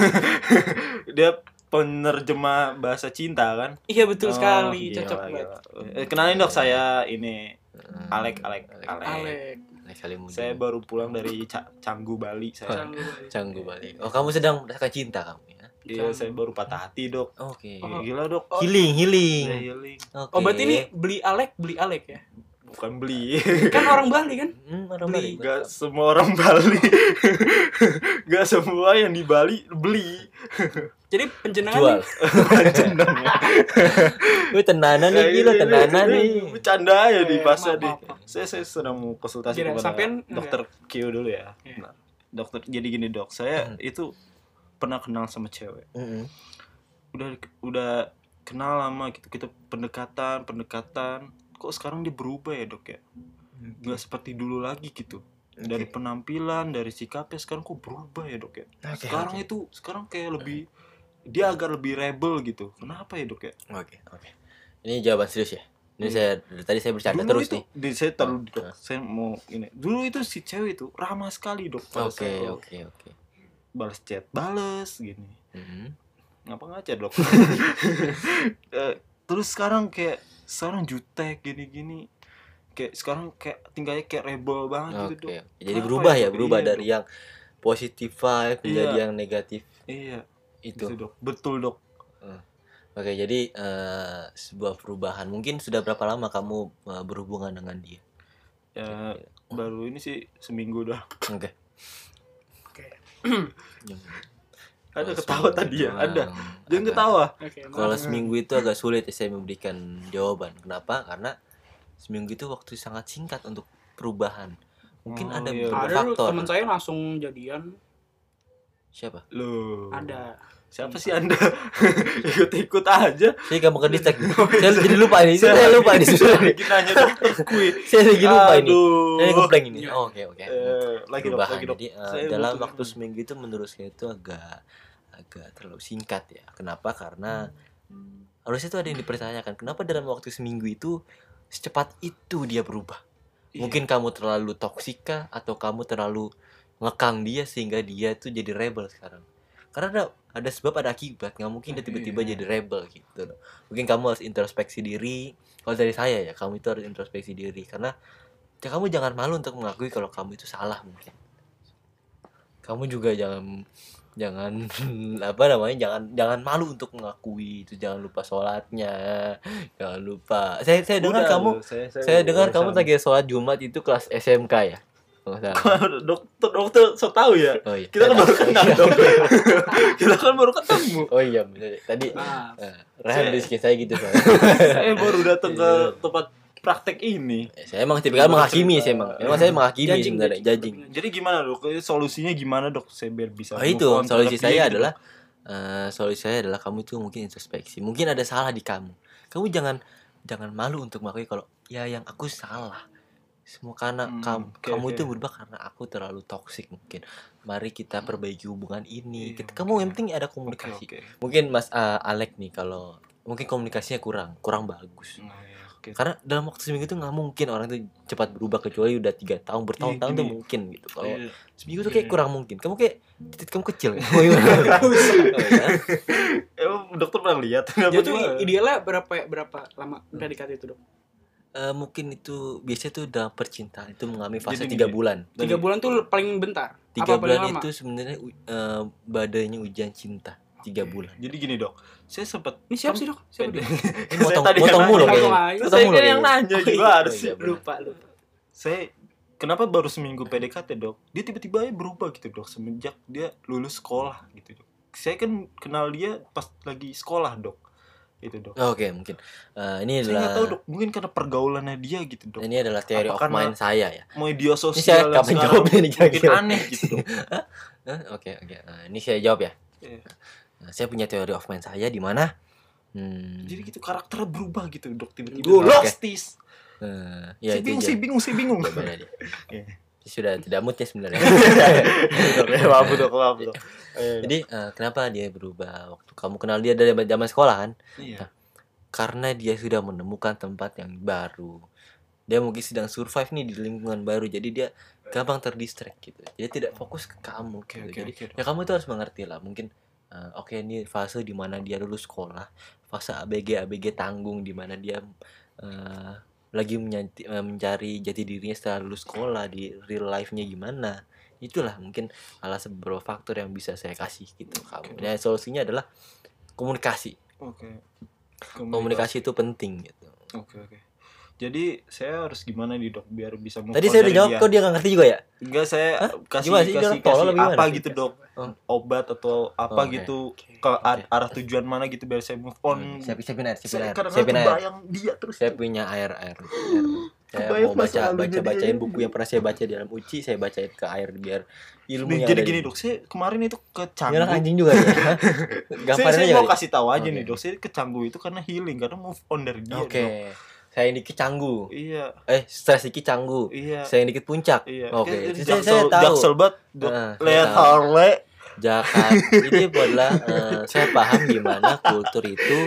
S2: Dia penerjemah bahasa cinta kan?
S1: Iya betul
S2: Oh,
S1: sekali,
S2: gila,
S1: cocok banget.
S2: Eh, Kenalin dok saya ini
S3: Hmm.
S2: Alek, Alek,
S3: Alek.
S2: Alek.
S1: Alek
S3: Salimuddin.
S2: Saya baru pulang dari Ca- Canggu Bali saya.
S1: Canggu.
S3: Canggu balik. Oh, kamu sedang merasakan cinta kamu ya?
S2: Iya, saya baru patah hati, Dok.
S3: Oke.
S1: Oh.
S2: Gila, Dok.
S3: Healing, healing.
S2: Saya healing.
S3: Oke.
S1: Oh berarti ini beli Alek, beli Alek ya?
S2: Bukan beli.
S1: Kan orang Bali kan?
S3: Hmm, orang
S1: beli.
S3: Bali.
S2: Gak semua orang Bali. Gak semua yang di Bali beli.
S1: Jadi penjenengan
S3: Jual.
S1: nih,
S2: Jeneng ya.
S3: Wih, tenanan nih gila,
S2: ini,
S3: nih.
S2: Bercanda ya di
S1: Eh,
S2: pasar di. Saya saya sedang mau konsultasi
S1: Tidak,
S2: kepada
S1: sampean
S2: dokter Q dulu ya.
S1: Iya.
S2: Nah, dokter jadi gini dok, saya
S3: Hmm.
S2: itu pernah kenal sama cewek.
S3: Mm-mm.
S2: Udah udah kenal lama gitu. Kita pendekatan pendekatan. Kok sekarang dia berubah ya dok ya? Nggak seperti dulu lagi gitu. Dari penampilan, dari sikapnya sekarang kok berubah ya dok ya?
S3: Oke,
S2: sekarang
S3: oke.
S2: itu sekarang kayak lebih dia agak lebih rebel gitu. Kenapa ya dok ya?
S3: Oke, oke. Ini jawaban serius ya. Ini saya dari tadi saya bercanda
S2: Dulu
S3: terus
S2: itu,
S3: nih.
S2: Di, saya taruh
S3: Ah,
S2: dok. Saya mau ini. Dulu itu si cewek itu ramah sekali dok.
S3: Oke, oke, oke.
S2: Balas chat, balas gini.
S3: Mhm.
S2: Ngapa ngaca dok? Eh, terus sekarang kayak sekarang jutek gini-gini. Kayak sekarang kayak tinggalnya kayak rebel banget
S3: Oke.
S2: gitu dok.
S3: Jadi
S2: Kenapa
S3: berubah
S2: ya, Dok?
S3: berubah
S2: Iya,
S3: dari yang positif vibe menjadi
S2: Iya.
S3: yang negatif
S2: Iya
S3: itu.
S2: itu dok. Betul dok.
S3: Oke, jadi eh, sebuah perubahan. Mungkin sudah berapa lama kamu eh, berhubungan dengan dia?
S2: Ya baru ini sih seminggu dah.
S3: Oke.
S1: Oke.
S2: Ada
S3: Kalau
S2: ketawa
S3: seminggu
S2: tadi ya? Ada. Jangan
S3: agak-
S2: ketawa.
S1: Oke. maaf.
S3: Kalau seminggu itu agak sulit ya saya memberikan jawaban. Kenapa? Karena seminggu itu waktu sangat singkat untuk perubahan. Mungkin
S2: Oh,
S3: ada
S2: iya.
S3: beberapa
S1: ada
S3: faktor.
S1: teman saya langsung jadian
S3: Siapa?
S2: Loh.
S1: ada.
S2: Siapa sih Anda? Ikut-ikut aja.
S3: Saya gak mau ke distract. saya jadi lupa ini. Saya, lupa ini nih.
S2: lagi nanya dokter kui.
S3: Saya lagi lupa ini. Saya ngeblank ini.
S1: Iya.
S3: Oh, Oke, oke.
S2: Eh, lagi dok, lagi dok.
S3: Jadi eh,
S2: Saya
S3: dalam waktu seminggu itu menurut saya itu agak agak terlalu singkat ya. Kenapa? Karena harusnya itu ada yang dipertanyakan. Kenapa dalam waktu seminggu itu secepat itu dia berubah?
S2: Iya.
S3: Mungkin kamu terlalu toksika atau kamu terlalu ngekang dia sehingga dia tuh jadi rebel sekarang. Karena ada ada sebab ada akibat. Nggak mungkin dia tiba-tiba
S2: Iya.
S3: jadi rebel gitu. Mungkin kamu harus introspeksi diri. Kalau dari saya ya, kamu itu harus introspeksi diri karena ya kamu jangan malu untuk mengakui kalau kamu itu salah mungkin. Kamu juga jangan jangan apa namanya jangan jangan malu untuk mengakui itu jangan lupa sholatnya jangan lupa saya saya dengar kamu
S2: saya, saya
S3: saya dengar kamu lagi sholat Jumat itu kelas SMK ya
S2: Dokter dokter so tahu ya.
S3: oh iya
S2: Kita kan baru kenal dok. Kita kan baru ketemu.
S3: oh iya tadi
S1: Maaf.
S3: eh, Rehan
S2: Saya-
S3: saya gitu soalnya
S2: Saya baru datang ke
S3: Iya.
S2: tempat praktek ini.
S3: saya emang tipikal menghakimi sih emang emang saya menghakimi
S1: Judging,
S3: sebenarnya
S1: judging
S2: Jadi gimana dok? Solusinya gimana dok? Saya biar bisa.
S3: Oh itu solusi saya adalah eh, solusi saya adalah kamu itu mungkin introspeksi. Mungkin ada salah di kamu. Kamu jangan jangan malu untuk mengakui kalau ya yang aku salah. Semua karena
S2: Hmm,
S3: kamu
S2: oke,
S3: kamu
S2: oke.
S3: itu berubah karena aku terlalu toksik mungkin. Mari kita perbaiki hubungan ini.
S2: Iya,
S3: Kita, kamu yang penting ada komunikasi.
S2: oke.
S3: Mungkin Mas eh, Alek nih kalau mungkin komunikasinya kurang kurang bagus.
S2: Nah, iya, oke.
S3: Karena dalam waktu seminggu itu nggak mungkin orang itu cepat berubah kecuali udah tiga tahun bertahun-tahun tuh
S2: gini.
S3: mungkin gitu. Kalau
S2: Iya.
S3: seminggu tuh kayak
S2: Iya.
S3: kurang mungkin. Kamu kayak titik kamu kecil. Iya.
S2: Emang dokter pernah lihat?
S1: Tuh idealnya berapa berapa lama PDKT itu dok?
S3: Eh, mungkin itu biasanya tuh dalam percintaan itu mengalami fase
S2: Jadi
S3: tiga bulan.
S1: Tiga bulan tuh paling bentar.
S3: Tiga
S1: Apa paling
S3: bulan
S1: lama?
S3: itu sebenarnya u- eh, badainya ujian cinta. Tiga bulan.
S2: Jadi gini dok, saya sempat
S1: Ini siapa sih dok? Siapa
S2: Saya
S3: motong,
S2: tadi
S3: motong
S2: yang
S3: mulu kayaknya.
S2: Saya
S3: mulu
S2: kan yang nanya
S3: Oh,
S2: juga
S3: iya,
S2: harus
S3: oh,
S2: sih.
S3: iya.
S1: Lupa lupa.
S2: Saya kenapa baru seminggu PDKT dok? Dia tiba-tiba aja berubah gitu dok semenjak dia lulus sekolah gitu dok. Saya kan kenal dia pas lagi sekolah dok, itu dok.
S3: Oke, mungkin Eh, ini
S2: Saya
S3: adalah
S2: tahu dok, mungkin karena pergaulannya dia gitu dok.
S3: ini adalah teori
S2: Apa
S3: of mind saya ya.
S2: Media
S3: Ini saya
S2: sosial yang
S3: kapan nih
S2: mungkin
S3: kira-kira?
S2: aneh gitu dok.
S3: Eh, Oke, oke. Nah, ini saya jawab ya.
S2: Iya.
S3: Nah, saya punya teori of mind saya di mana hmm,
S2: Jadi gitu karakternya berubah gitu dok tiba-tiba.
S3: Oke.
S2: Drastis.
S3: eh, ya
S2: saya
S3: itu
S2: bingung, saya bingung, saya bingung. Iya.
S3: Sudah tidak moodnya sebenarnya.
S2: Dok, ya, maaf dok, maaf dok. Eh,
S3: Jadi eh, kenapa dia berubah waktu kamu kenal dia dari zaman sekolah kan?
S2: iya.
S3: Karena dia sudah menemukan tempat yang baru. Dia mungkin sedang survive nih di lingkungan baru, jadi dia gampang terdistract gitu. Dia tidak fokus ke kamu. Gitu.
S2: oke,
S3: jadi
S2: oke, dok.
S3: ya kamu tuh harus mengerti lah. Mungkin eh, oke ini fase di mana dia lulus sekolah, fase ABG ABG tanggung di mana dia eh, lagi menyanti- eh, mencari jati dirinya setelah lulus sekolah di real life-nya gimana. itulah mungkin salah beberapa faktor yang bisa saya kasih gitu kamu
S2: Oke.
S3: dan solusinya adalah komunikasi
S2: Oke.
S3: komunikasi itu penting gitu
S2: Oke oke. Jadi saya harus gimana nih dok biar bisa move
S3: tadi
S2: on
S3: saya udah jawab
S2: dia?
S3: kok dia nggak ngerti juga ya
S2: Enggak saya
S3: Hah?
S2: kasih
S3: Gimana sih?
S2: Kasih, kasih
S3: apa
S2: gitu dok
S3: Oh.
S2: obat atau apa
S3: Oke.
S2: gitu ke ar- arah tujuan mana gitu biar saya move on.
S3: Hmm, siapin siapin air siapin
S2: Saya
S3: air
S2: kadang-kadang
S3: siapin air
S2: dia terus.
S3: saya punya air air, air. saya
S2: Kebayang
S3: mau baca baca bacain buku yang pernah saya baca di dalam uci saya bacain ke air biar ilmu yang
S2: jadi gini dok, saya kemarin itu ke Canggu.
S3: anak anjing juga ya
S2: saya, saya mau kasih tahu aja nih dok, saya ke Canggu itu karena healing, karena move on dari dia.
S3: oke
S2: Dok.
S3: Saya ini dikit canggu
S2: Iya,
S3: eh stres dikit canggu
S2: iya.
S3: saya dikit puncak
S2: Iya,
S3: oke
S2: Kayak
S3: saya, saya tahu
S2: jaksel banget.
S3: Nah, saya
S2: Lihat. Harley.
S3: Jakarta ini adalah eh, saya paham gimana kultur itu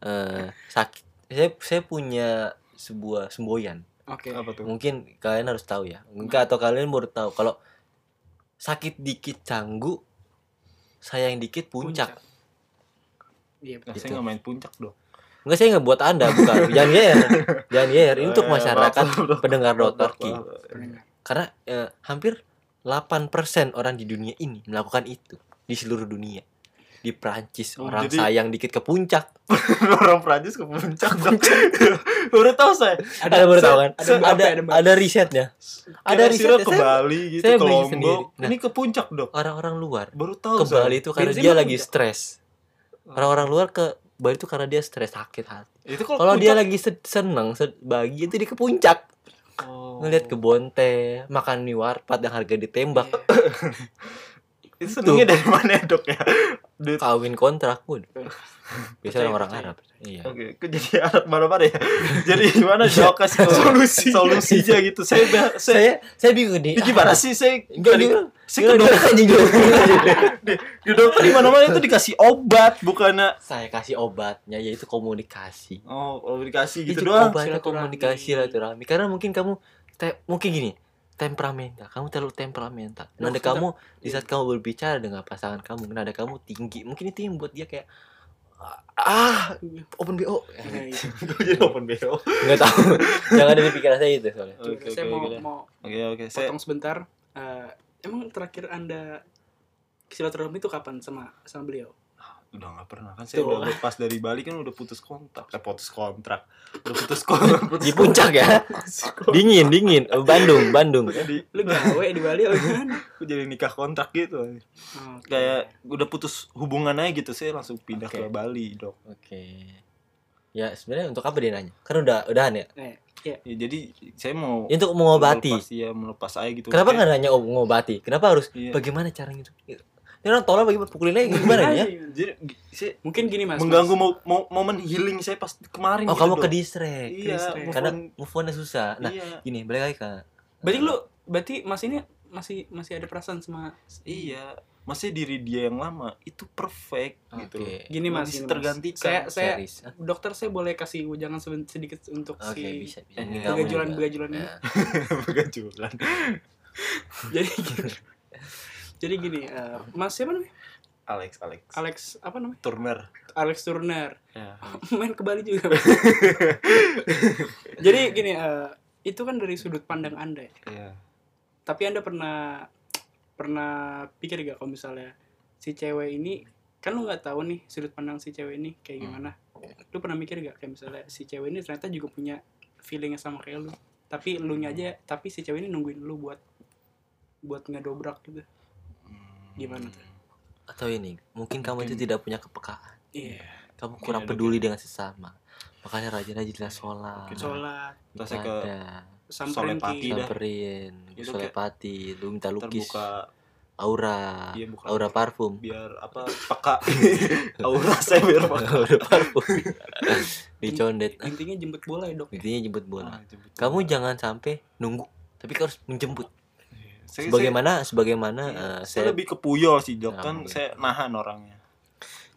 S3: eh, sakit saya saya punya sebuah semboyan
S1: Oke.
S2: Apa tuh?
S3: mungkin kalian harus tahu ya mungkin atau kalian baru tahu kalau sakit dikit canggu sayang dikit puncak,
S1: Iya.
S2: Nah,
S3: Gitu.
S2: saya nggak main puncak dok.
S3: Enggak saya nggak buat anda bukan jangan geer jangan geer ini untuk
S2: Eh,
S3: masyarakat pendengar
S2: Maaf,
S3: dokter
S2: maaf,
S3: Ki
S2: maaf.
S1: Pendengar.
S3: karena eh, hampir 8% orang di dunia ini melakukan itu di seluruh dunia di Prancis
S2: Oh,
S3: orang
S2: jadi-
S3: sayang dikit ke puncak
S2: Orang Prancis ke puncak. Baru tahu saya.
S3: ada baru tahu kan
S1: ada
S3: ada ada,
S1: ada Mbappe.
S3: risetnya Ada riset,
S2: ke
S3: saya-
S2: Bali gitu,
S3: saya
S2: ke
S3: beli
S2: Lombok.
S3: sendiri. Nah.
S2: Ini ke puncak dok.
S3: orang-orang luar
S2: Baru tahu
S3: ke
S2: saya.
S3: Bali itu karena
S1: Benzema
S3: dia lagi stres orang-orang luar ke Bali itu karena dia stres sakit hati.
S2: Itu
S3: kalau dia lagi se- seneng se- bahagia itu dia ke puncak.
S2: Oh.
S3: ngeliat kebun teh makan mie warpat yang harga ditembak
S2: itu senengnya dari mana ya dok ya? Duit.
S3: kawin kontrak pun biasa orang-orang
S1: percaya.
S3: Arab. Iya.
S2: Oke, kok jadi anak mana-mana ya? Jadi gimana dok? Kasih solusi. Solusinya gitu. Saya saya
S3: saya saya bingung nih.
S2: Gimana sih? Saya
S3: Enggak dia
S2: saya ke dokter. di dokter di mana-mana itu dikasih obat bukannya
S3: saya kasih obatnya yaitu komunikasi.
S2: Oh komunikasi gitu
S3: itu
S2: doang.
S3: obatnya komunikasi silaturahmi. Karena mungkin kamu mungkin gini temperamental kamu terlalu temperamental nada kamu di saat kamu berbicara dengan pasangan kamu nada kamu tinggi mungkin itu yang buat dia kayak ah open bo
S1: Nah, iya.
S2: Gue jadi open BO.
S3: nggak tahu jangan ada di pikiran saya itu soalnya
S2: Oke,
S1: saya
S2: oke,
S1: mau
S2: oke.
S1: mau
S2: Oke oke, saya
S1: potong sebentar. Eh, emang terakhir anda silaturahmi itu kapan sama sama beliau?
S2: Udah nggak pernah kan saya
S1: Tuh.
S2: udah lepas dari Bali kan udah putus kontrak. Eh putus kontrak. Udah putus kontrak.
S3: Di puncak ya? dingin dingin. Eh, Bandung Bandung.
S2: Jadi
S1: Lu gawe di Bali
S2: aku jadi nikah kontrak gitu.
S1: Oke.
S2: kayak udah putus hubungan aja gitu saya langsung pindah
S3: Oke.
S2: ke Bali dok.
S3: Oke. Ya sebenarnya untuk apa dia nanya? Kan udah udahan ya?
S1: Eh, ya.
S2: ya, jadi saya mau
S3: Ya, untuk mengobati.
S2: melepas, ya melepas aja gitu.
S3: Kenapa nggak nanya oh, ngobati? Kenapa harus
S2: Iya.
S3: bagaimana caranya? Itu? Ini orang tolong bagaimana pukulin aja gimana ya?
S2: jadi gi- saya
S1: Mungkin gini Mas.
S2: mengganggu
S1: Mas.
S2: mau, mau momen healing saya pas kemarin
S3: Oh
S2: gitu,
S3: kamu
S2: Dok.
S3: ke distract.
S2: iya move
S3: Karena move on susah. Nah
S2: iya
S3: gini balik lagi ke.
S1: Berarti lu berarti Mas ini masih masih ada perasaan sama
S2: iya masih diri dia yang lama itu perfect gitu
S3: Oke.
S1: gini Mas,
S2: Bisa
S1: gini, Mas.
S2: tergantikan.
S1: Saya saya
S3: Series. Ah,
S1: dokter saya boleh kasih ujangan seben- sedikit untuk
S3: Oke
S1: si
S3: bisa bisa.
S2: Eh,
S1: begajulan
S3: juga.
S1: begajulan ini.
S3: Ya.
S2: Begajulan.
S1: Jadi gini. Jadi gini, eh, Mas siapa namanya?
S2: Alex Alex
S1: Alex apa namanya?
S2: Turner
S1: Alex Turner.
S2: ya
S1: Main ke Bali juga. Jadi gini, eh, itu kan dari sudut pandang Anda ya.
S2: iya
S1: Tapi Anda pernah pernah pikir gak kalau misalnya si cewek ini kan lu nggak tahu nih sudut pandang si cewek ini kayak
S2: Hmm.
S1: gimana. Lu pernah mikir gak kayak misalnya si cewek ini ternyata juga punya feeling yang sama kayak lu. Tapi lu aja, tapi si cewek ini nungguin lu buat buat ngedobrak gitu. Gimana tuh?
S3: Atau ini mungkin kamu itu
S2: Mungkin.
S3: tidak punya kepekaan.
S1: Iya.
S3: Kamu
S2: Mungkin
S3: kurang
S2: ada
S3: peduli
S2: gitu.
S3: dengan sesama. Makanya rajin-rajinlah sholat.
S2: Mungkin
S1: Sholat,
S2: Terus saya ke Solepati.
S3: Samperin,
S2: Itu
S3: solepati, lu minta lukis,
S2: terbuka
S3: aura,
S2: Iya, bukan.
S3: aura parfum.
S2: biar apa peka aura saya biar peka
S3: aura parfum. Dicondet.
S1: Intinya jemput bola ya, Dok.
S3: Intinya jemput
S2: Ah,
S3: bola.
S2: jemput
S3: Kamu
S2: bola.
S3: jangan sampai nunggu, tapi kau harus menjemput.
S2: Saya,
S3: Sebagaimana sebagaimana
S2: saya,
S3: eh,
S2: saya,
S3: saya
S2: lebih ke puyol sih
S3: Nah,
S2: kan
S3: mungkin.
S2: saya nahan orangnya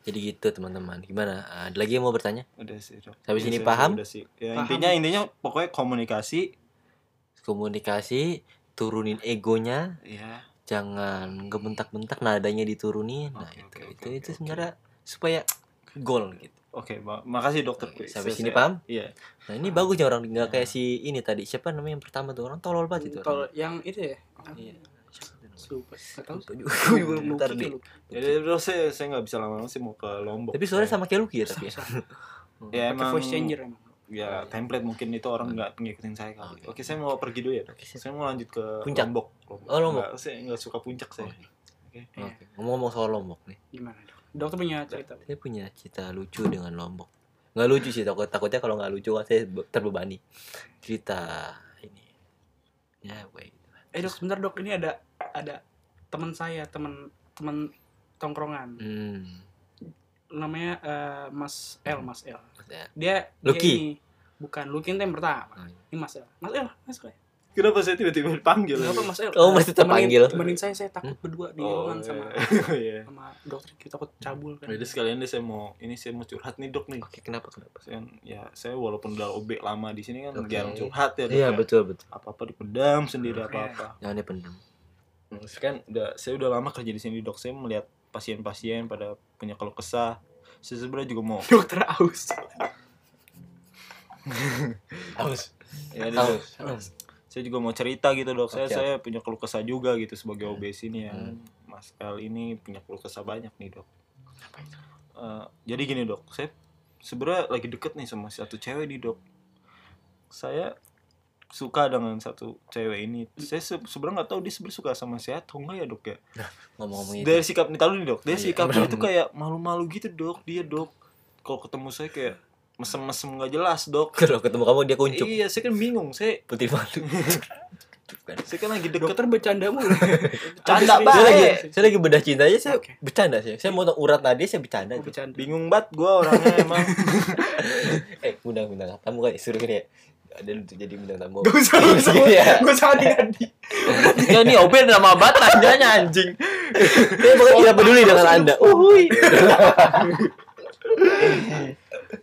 S3: jadi gitu teman-teman. Gimana? Eh, Ada lagi yang mau bertanya?
S2: udah sih
S3: Sampai
S2: Iya,
S3: sini
S2: saya-
S3: paham?
S2: udah sih ya,
S1: Paham.
S2: intinya intinya pokoknya komunikasi
S3: Komunikasi, turunin egonya,
S2: ya
S3: jangan gebentak-bentak nadanya diturunin. Nah,
S2: Oke,
S3: itu
S2: oke,
S3: itu
S2: oke,
S3: itu
S2: oke.
S3: sebenarnya supaya goal gitu.
S2: Oke ma- makasih dokter Chris.
S3: sampai
S2: Saya-
S3: sini
S2: saya-
S3: paham?
S2: iya
S3: Nah, ini bagus ya orang nggak kayak si ini tadi. Siapa namanya yang pertama tuh orang tolol banget itu. Orangnya.
S1: yang itu ya.
S3: Iya.
S1: Lupa. Nggak tahu.
S3: Juga. Bentar.
S2: Jadi bro saya saya nggak bisa lama-lama sih mau ke Lombok.
S3: Tapi suaranya sama kayak Lucky ya tapi ya.
S2: Ya emang
S1: voice changer emang.
S2: ya template mungkin itu orang nggak ngikutin saya kali.
S3: Oke.
S2: Oke saya mau pergi dulu ya. Saya mau lanjut ke
S3: Puncak.
S2: Lombok.
S3: Oh, Lombok.
S2: Nggak, saya nggak suka puncak saya. Oke.
S3: Oke. Ngomong-ngomong soal Lombok nih.
S1: Gimana dok? Dokter punya cerita.
S3: Saya punya cerita lucu dengan Lombok. Nggak lucu sih, takut takutnya kalau nggak lucu kan saya be- terbebani. Cerita ini. Ya, gitu.
S1: Eh dok, sebentar dok. Ini ada ada teman saya, teman teman tongkrongan.
S3: Hmm.
S1: Namanya eh, Mas L, Mas L. Dia
S3: Lucky.
S1: dia ini bukan Lucky yang pertama. Ini Mas L. Mas L, masuk ya.
S2: Kenapa saya tiba-tiba dipanggil?
S1: Kenapa Mas L?
S3: Oh, masih
S1: Temenin-
S3: terpanggil.
S1: Temenin saya, saya takut berdua di
S2: Oh,
S1: ruangan sama
S2: iya.
S1: sama dokter kita takut cabul kan.
S2: Jadi sekalian deh saya mau ini saya mau curhat nih dok nih.
S3: Oke, kenapa kenapa?
S2: Saya ya saya walaupun udah OB lama di sini kan
S3: Oke.
S2: jarang curhat ya dok.
S3: Iya,
S2: ya.
S3: betul betul.
S2: Apa-apa dipendam sendiri apa-apa.
S3: Jangan dipendam.
S2: Hmm, kan udah saya udah lama kerja di sini dok. Saya melihat pasien-pasien pada punya keluh kesah. Saya sebenarnya juga mau
S1: Dokter aus.
S3: Haus.
S2: ya, di-
S3: Haus.
S2: Saya juga mau cerita gitu dok. Saya saya punya keluh kesah juga gitu sebagai OB sini ya.
S3: Hmm.
S2: Mas L ini punya keluh kesah banyak nih dok.
S1: Apa itu?
S2: Eh, jadi gini dok, saya sebenarnya lagi deket nih sama satu cewek nih dok. Saya suka dengan satu cewek ini. Saya se- sebenarnya nggak tahu dia sebenarnya suka sama saya atau enggak ya dok ya.
S3: Ngomong-ngomong.
S2: Dari sikap nih tahu nih dok, dia
S3: Oh, iya.
S2: sikapnya itu kayak malu-malu gitu dok. Dia dok, kalau ketemu saya kayak mesem-mesem nggak jelas dok.
S3: Kalau ketemu kamu dia kuncup.
S2: Iya, saya kan bingung. Saya
S3: Putih malu. Bukan.
S2: saya kan lagi deket.
S1: Dokter bercanda mulu.
S2: Canda
S1: Habis
S3: Saya
S2: baik.
S3: lagi, saya lagi bedah cinta aja, saya
S1: Oke.
S3: bercanda sih. Saya mau urat nadi, saya bercanda.
S1: Oh,
S3: itu.
S1: bercanda.
S2: Bingung banget gue orangnya emang.
S3: Eh, undang undang tamu kan suruh ini ya. Ada untuk jadi bintang tamu.
S1: Gak usah, gak usah. Gak usah Adi.
S3: Ya nih OB nama banget tanyanya anjing. Saya pokoknya tidak peduli dengan Anda. Uhuy.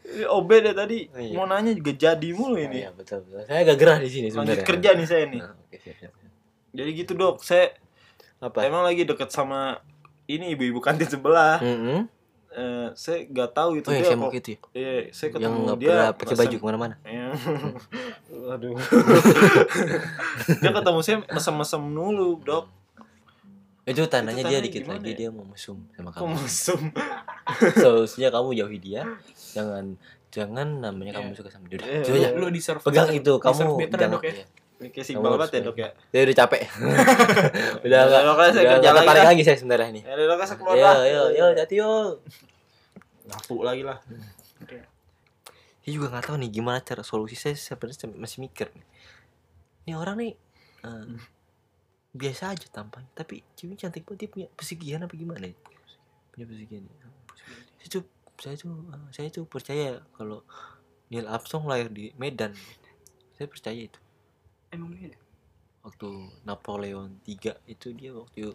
S2: Ini OB deh tadi
S3: Oh, iya.
S2: mau nanya juga jadi mulu ini.
S3: Iya, betul, betul. Saya agak gerah di sini
S2: Lanjut
S3: sebenarnya.
S2: kerja nih saya nih.
S3: Nah, oke, siap, siap. siap.
S2: Jadi gitu dok, saya
S3: Apa?
S2: emang lagi deket sama ini ibu-ibu kantin sebelah.
S3: Mm-mm.
S2: Eh, saya nggak tahu itu
S3: Oh, yang
S2: dia
S3: saya mau
S2: kok.
S3: gitu ya.
S2: Iya, saya
S3: Yang
S2: ketemu
S3: nggak
S2: dia
S3: pernah pakai baju
S2: ke
S3: mana-mana.
S2: Iya. Waduh. dia ketemu saya mesem-mesem dulu, dok.
S3: Itu tandanya
S2: Itu
S3: dia dikit lagi
S2: ya?
S3: dia mau mesum sama kamu.
S2: mesem?
S3: Solusinya kamu jauhi dia. Jangan jangan namanya kamu
S1: Iya.
S3: suka sama dia. Coba
S2: iya.
S3: aja.
S1: Lu deserve.
S3: Pegang itu kamu
S1: ya,
S3: jangan.
S1: dok ya.
S2: Ini kayak simpel banget ya, dok ya.
S3: Dia udah capek. udah enggak
S2: saya
S3: udah
S2: kerja
S3: nggak
S2: lagi
S3: tertarik
S2: dah.
S3: lagi saya sebenarnya nih.
S2: Ya, dok, saya keluar lah.
S3: yo yo jati yo.
S2: Ngapu lagi lah.
S3: Saya juga nggak tahu nih gimana cara solusi saya sebenarnya masih mikir nih. Ini orang nih eh, biasa aja tampangnya, tapi cewek cantik banget dia punya pesugihan apa gimana ya? Punya pesugihan. ya. Saya tuh saya tuh eh, saya tuh percaya kalau Neil Armstrong lahir di Medan. Saya percaya itu.
S1: Emang beda.
S3: Waktu Napoleon III itu dia waktu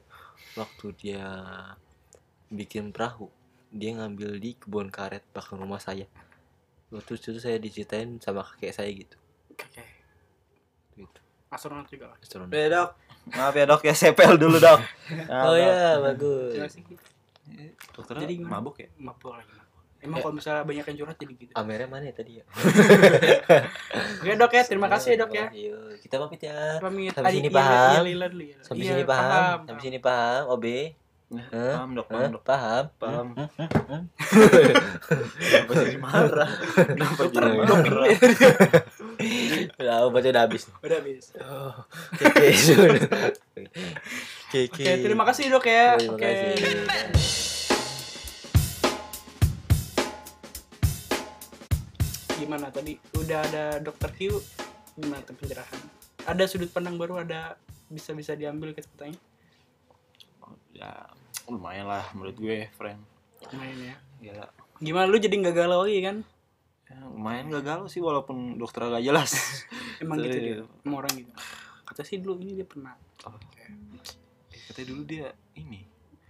S3: waktu dia bikin perahu, dia ngambil di kebun karet belakang rumah saya. Waktu itu saya diceritain sama kakek saya gitu.
S1: Oke.
S3: gitu.
S1: Astronot juga lah.
S3: Astronom.
S2: Ya, dok. Maaf ya, dok ya. Sepel dulu, dok. Nah,
S3: Oh
S2: dok.
S3: ya, bagus.
S2: Dokternya
S1: Jadi gimana?
S2: mabuk ya?
S1: Mabuk lagi. mabuk. Emang
S3: Ya.
S1: kalau misalnya banyak yang curhat jadi gitu.
S3: Amernya mana ya tadi ya?
S1: Oke dok ya, terima kasih ya dok ya.
S3: Ayo, kita pamit ya.
S1: Pamit.
S3: Sampai sini
S1: iya,
S3: paham?
S1: iya, dulu ya.
S3: Sampai
S1: Iya,
S3: sini paham?
S1: paham.
S3: Sampai sini paham, OB?
S2: Nah,
S3: Hah?
S2: Paham, dok.
S3: Hah?
S2: Paham, dok.
S3: Paham?
S2: Paham. Kenapa jadi marah? Kenapa jadi
S1: dok,
S2: marah?
S3: Udah, obatnya udah habis.
S1: Udah habis.
S3: Oh, Oke. Oke,
S1: Oke, terima kasih dok ya.
S3: Terima
S1: Oke.
S3: kasih.
S1: Gimana tadi? Udah ada dokter Q. Gimana tuh pencerahan? Ada sudut pandang baru, ada bisa-bisa diambil kita tanya.
S2: Ya, lumayan lah menurut gue, friend.
S1: Lumayan ya.
S2: Gila.
S1: Gimana lu jadi nggak galau lagi kan?
S2: Ya, lumayan gak galau sih walaupun dokter agak jelas.
S1: Emang gitu
S2: Iya.
S1: dia, emang orang gitu. Kata sih dulu ini dia pernah.
S2: Oh. Katanya dulu dia ini.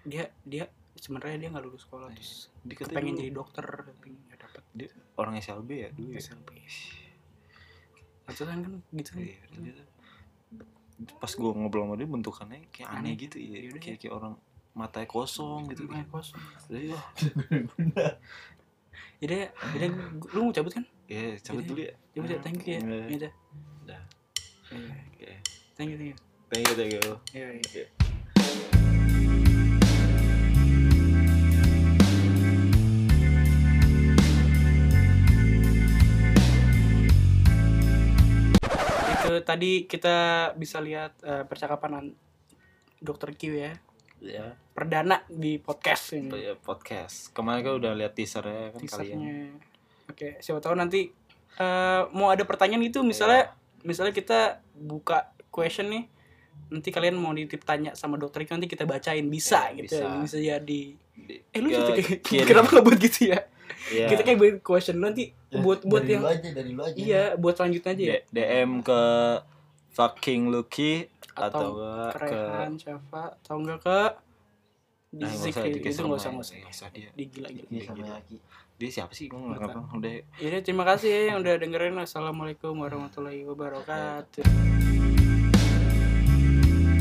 S1: Dia dia sebenarnya dia nggak lulus sekolah terus
S2: Dia
S1: pengen
S2: dulu
S1: jadi dokter tapi nggak dapet
S2: dia orang SLB ya dulu ya.
S1: SLB. Itu kan kan gitu kan.
S2: Iya, Pas gue ngobrol sama dia bentukannya kayak aneh,
S1: Aneh.
S2: gitu ya. Kayak, kayak orang matanya kosong gitu
S1: Rumahnya
S2: kan.
S1: kosong.
S2: Jadi wah,
S1: Jadi jadi lu mau cabut kan?
S2: ya cabut
S1: Yaudah.
S2: dulu ya.
S1: Ya udah, thank you ya.
S2: Iya.
S1: Ya udah.
S2: Dah.
S1: Iya,
S2: Oke.
S1: Thank you, thank you.
S2: thank you thank you
S1: Iya, iya. Itu tadi kita bisa lihat eh, percakapan an- Dokter Q ya.
S2: Ya
S1: Perdana di podcast ini.
S2: ya, podcast. Kemarin kan udah lihat teasernya kan kalian
S1: Teasernya. Oke, siapa tahu nanti eh, mau ada pertanyaan gitu misalnya misalnya kita buka question nih nanti kalian mau ditip tanya sama dokter nanti kita bacain. Bisa
S2: Iya,
S1: gitu
S2: bisa.
S1: bisa jadi.
S2: Di-
S1: eh lu
S2: ke-
S1: gitu kenapa nggak buat gitu ya?
S2: Iya.
S1: kita kayak buat question nanti
S3: Ya,
S1: buat buat
S3: dari
S1: yang
S3: lu aja dari lu aja.
S1: Iya buat selanjutnya aja ya.
S2: D- DM ke fucking Lucky atau,
S1: Atau
S2: enggak ke
S1: kerehan siapa atau enggak ke
S2: Nah,
S1: Zik
S2: usah
S1: itu nggak usah nggak usah.
S2: nggak usah dia
S1: di gila
S3: Iya, sama lagi.
S2: dia siapa sih? Gue nggak
S1: Nggak
S2: kenal udah.
S1: Iya, terima kasih ya yang udah dengerin. Assalamualaikum warahmatullahi wabarakatuh.